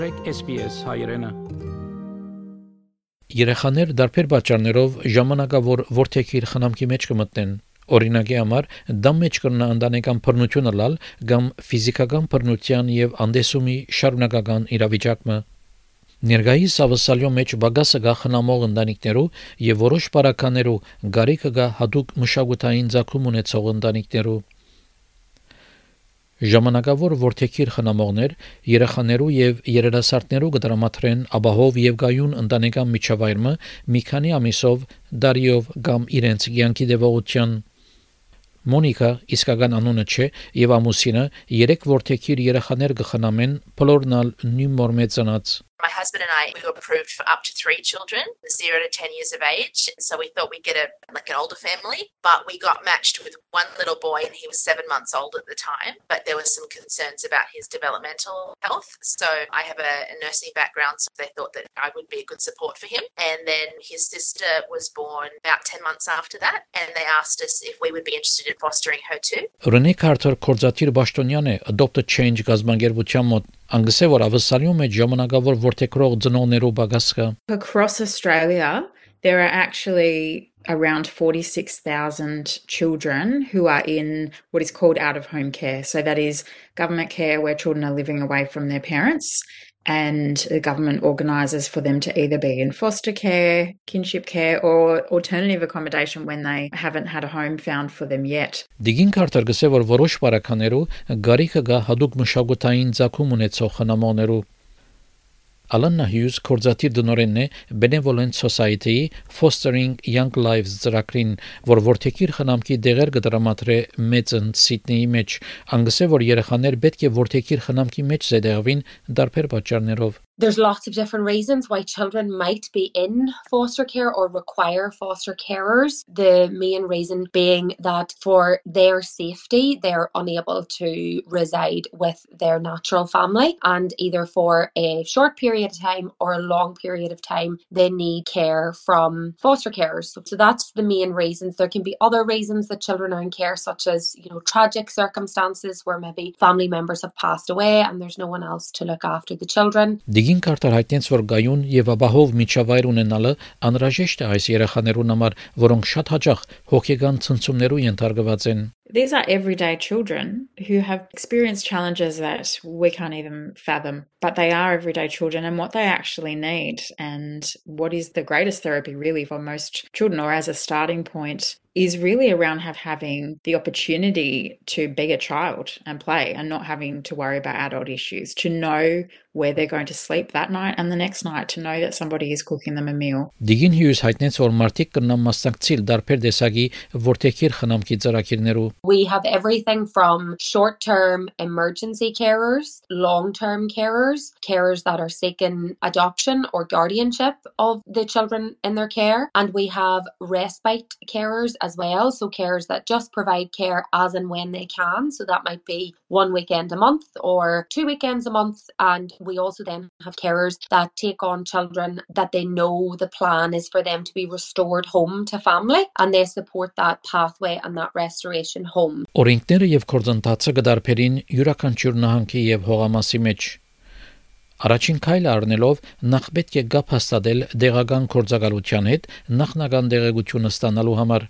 մտրեք SPS հայրենը։ Երեխաներ դարբեր պատճառներով ժամանակավոր որթեքիր խնամքի մեջ կմտնեն։ Օրինակի համար դա մեջ կրնա ընտանեկան բռնությունը լալ կամ ֆիզիկական բռնության եւ անդեսումի շարունակական իրավիճակը։ Ներգայիս ավսալյո մեջ բագասը գա խնամող ընտանիքներու եւ որոշ բարականերու գարիկը գա հadoop մշակութային ցակում ունեցող ընտանիքներու Ժամանակավոր որթեքիր խնամողներ երեխաներու եւ երիտասարդներու կդրամատրեն աբահով եւ գայուն ընտանեկան միջավայրը մի քանի ամիսով դարիով կամ իրենց ցանկի դեպողության Մոնիկա իսկական անունը չէ եւ ամուսինը երեք որթեքիր երեխաներ կխնամեն փլորնալ նույն մորմեծանած My husband and I we were approved for up to three children, zero to ten years of age. So we thought we'd get a like an older family, but we got matched with one little boy, and he was seven months old at the time. But there was some concerns about his developmental health. So I have a, a nursing background, so they thought that I would be a good support for him. And then his sister was born about ten months after that, and they asked us if we would be interested in fostering her too. Ռենե Քարթեր կորզատիր Բաշտոնյանը Adopt a Change գազբանգերության մոտ անգսե որ ավսալյում մեջ ժամանակավոր որթեքրող ծնողներու բագասկա Across Australia, there are actually around 46,000 children who are in what is called out of home care. So that is government care where children are living away from their parents And the government organises for them to either be in foster care, kinship care, or alternative accommodation when they haven't had a home found for them yet. Դիգին Քարտեր գսե որ որոշ բարականերու գարիքը գա հadoop մշակութային ցակում ունեցող խնամողներու Alanna Hughes կորզատիր դնորենն է Benevolent Society Fostering Young Lives ծրագրին, որ որթեքիր խնամքի դեղեր կդրամատրե մեծն Սիդնեի մեջ, անգսե որ երեխաներ պետք է որթեքիր խնամքի մեջ զետեղվին դարբեր պատճառներով there's lots of different reasons why children might be in foster care or require foster carers. The main reason being that for their safety, they're unable to reside with their natural family, and either for a short period of time or a long period of time, they need care from foster carers. So that's the main reasons. There can be other reasons that children are in care, such as you know tragic circumstances where maybe family members have passed away and there's no one else to look after the children. Քարտեր հայտնեց, որ գայուն եւ ապահով միջավայր ունենալը անհրաժեշտ է այս երեխաներուն համար, որոնք շատ հաճախ հոգեգան ցնցումներու ենթարկված են։ These are everyday children who have experienced challenges that we can't even fathom, but they are everyday children and what they actually need and what is the greatest therapy really for most children or as a starting point is really around have having the opportunity to be a child and play and not having to worry about adult issues to know where they're going to sleep that night and the next night to know that somebody is cooking them a meal Դիգին Հյուզ հայտնեց որ մարդիկ կնան մասնակցել դարբեր տեսակի որտեքիր խնամքի ծրագիրներու we have everything from short-term emergency carers, long-term carers, carers that are seeking adoption or guardianship of the children in their care, and we have respite carers as well, so carers that just provide care as and when they can. So that might be one weekend a month or two weekends a month, and we also then have carers that take on children that they know the plan is for them to be restored home to family, and they support that pathway and that restoration home. Օրենքները եւ կորձընթացը կդարբերին յուրաքանչյուր նահանգի եւ հողամասի մեջ Առաջին քայլը առնելով նախ պետք է գապ հաստատել դեղական կորձակալության հետ նախնական դեղեցությունը ստանալու համար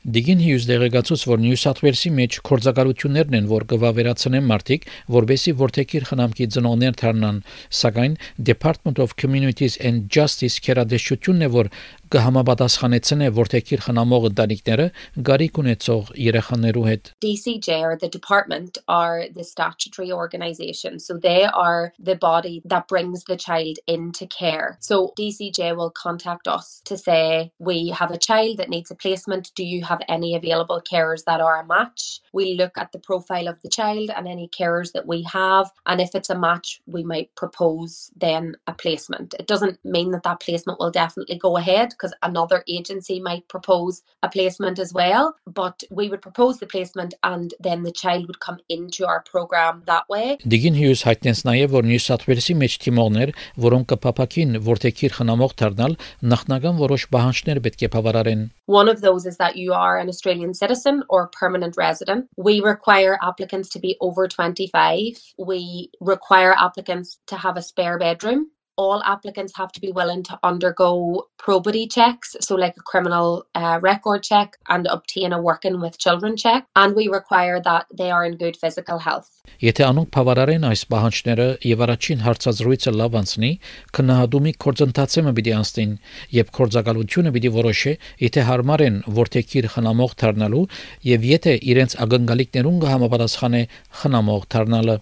Դիգին Հյուզ դեղեկացուց, որ Նյու Սաթ Ուելսի մեջ կորձակալություններն են, որ կվավերացնեն մարդիկ, որբեսի որթեքիր խնամքի ծնողներ դառնան, սակայն Department of Communities and Justice քերադեշությունն է, որ կհամապատասխանեցնե որթեքիր խնամող ընտանիքները գարիք ունեցող երեխաներու հետ DCJ or the department are the statutory organisation so they are the body that brings the child into care. So DCJ will contact us to say we have a child that needs a placement. Do you have any available carers that are a match we look at the profile of the child and any carers that we have and if it's a match we might propose then a placement it doesn't mean that that placement will definitely go ahead because another agency might propose a placement as well. But we would propose the placement and then the child would come into our program that way. Դիգին Հյուզ հայտնեց նաև, որ Նյու Սաթ Ուելսի մեջ թիմողներ, որոնք կփապակին որթեքիր խնամող դառնալ, նախնական որոշ բանջներ պետք է բավարարեն։ One of those is that you are an Australian citizen or permanent resident. We require applicants to be over 25. We require applicants to have a spare bedroom all applicants have to be willing to undergo probity checks, so like a criminal uh, record check and obtain a working with children check, and we require that they are in good physical health. Եթե անոնք բավարարեն այս պահանջները եւ առաջին հարցազրույցը լավ անցնի, քննադումի կորձընթացը պիտի անցնին եւ կորձակալությունը պիտի որոշի, եթե հարմար են որթեքիր խնամող դառնալու եւ եթե իրենց ակնկալիքներուն կհամապատասխանե խնամող դառնալը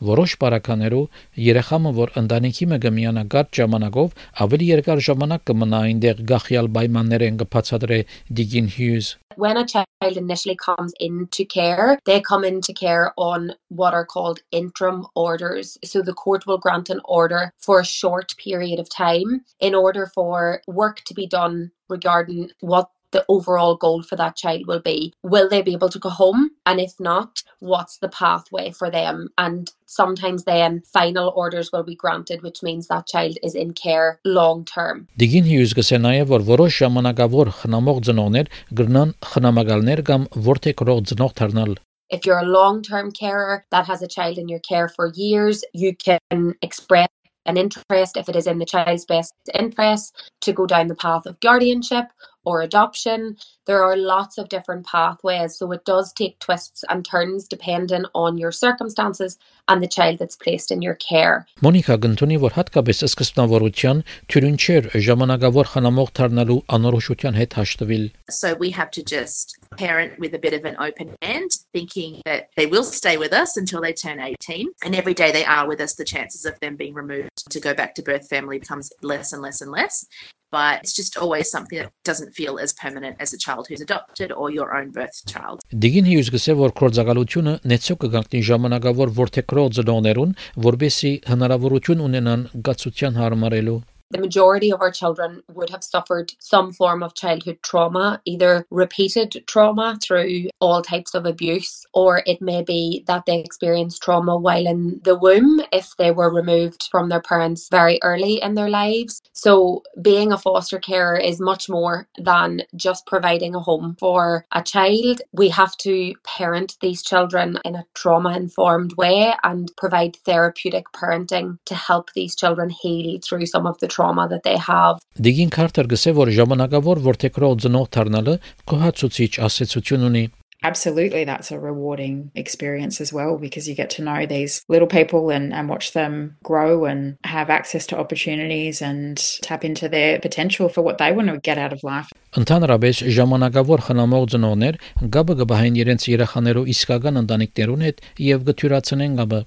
Որոշ բարականերով երեխամը, որ ընտանիքի մը գմիանա գարտ ժամանակով, ավելի երկար ժամանակ կմնա այնտեղ գախյալ պայմաններեն կբացատրե Diggin Hughes when a child initially comes into care, they come into care on what are called interim orders. So the court will grant an order for a short period of time in order for work to be done regarding what the overall goal for that child will be. Will they be able to go home? And if not, what's the pathway for them? And sometimes then final orders will be granted, which means that child is in care long term. Դիգին հյուզ գսե նաև որ որոշ ժամանակավոր խնամող ծնողներ գրնան խնամակալներ կամ որթեքրող ծնող դառնալ If you're a long term carer that has a child in your care for years, you can express an interest if it is in the child's best interest to go down the path of guardianship or adoption. There are lots of different pathways, so it does take twists and turns depending on your circumstances and the child that's placed in your care. Մոնիկա գտնի որ հատկապես սկզբնավորության թյուրին չէր ժամանակավոր խնամող դառնալու անորոշության հետ հաշտվել. So we have to just parent with a bit of an open hand, thinking that they will stay with us until they turn 18. And every day they are with us, the chances of them being removed to go back to birth family becomes less and less and less. But it's just always something that doesn't feel as permanent as a child who's adopted or your own birth child. Դիգին հյուզ գսե որ կորցակալությունը նեցո կգանքի ժամանակավոր որթեքրոլ ծնողներուն, որբեսի հնարավորություն ունենան գացության հարմարելու the majority of our children would have suffered some form of childhood trauma, either repeated trauma through all types of abuse, or it may be that they experienced trauma while in the womb if they were removed from their parents very early in their lives. So, being a foster carer is much more than just providing a home for a child. We have to parent these children in a trauma informed way and provide therapeutic parenting to help these children heal through some of the trauma that they have. Դիգին Քարտեր գսե որ ժամանակավոր որթեքրող ծնող դառնալը կոհացուցիչ ասացություն ունի absolutely that's a rewarding experience as well because you get to know these little people and, and watch them grow and have access to opportunities and tap into their potential for what they want to get out of life. Ընդհանրապես ժամանակավոր խնամող ծնողներ գաբը գբահեն իրենց երեխաներու իսկական ընտանիքներուն հետ եւ գթյուրացնեն գաբը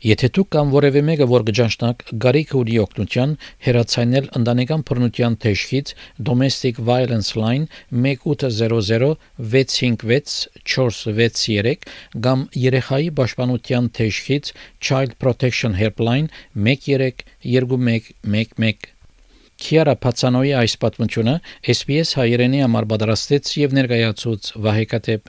Եթե դուք կամ որևէ մեկը որ գճանշնակ գարիք ունի օգնության հերացանել ընտանեկան բռնության թեժքից domestic violence line 1800 656 463 կամ երեխայի պաշտպանության թեժքից child protection helpline 132111 Քիարա Փացանոյի այս պատմությունը SPS հայերենի համար պատրաստեց եւ ներկայացուց Վահե Կատեփ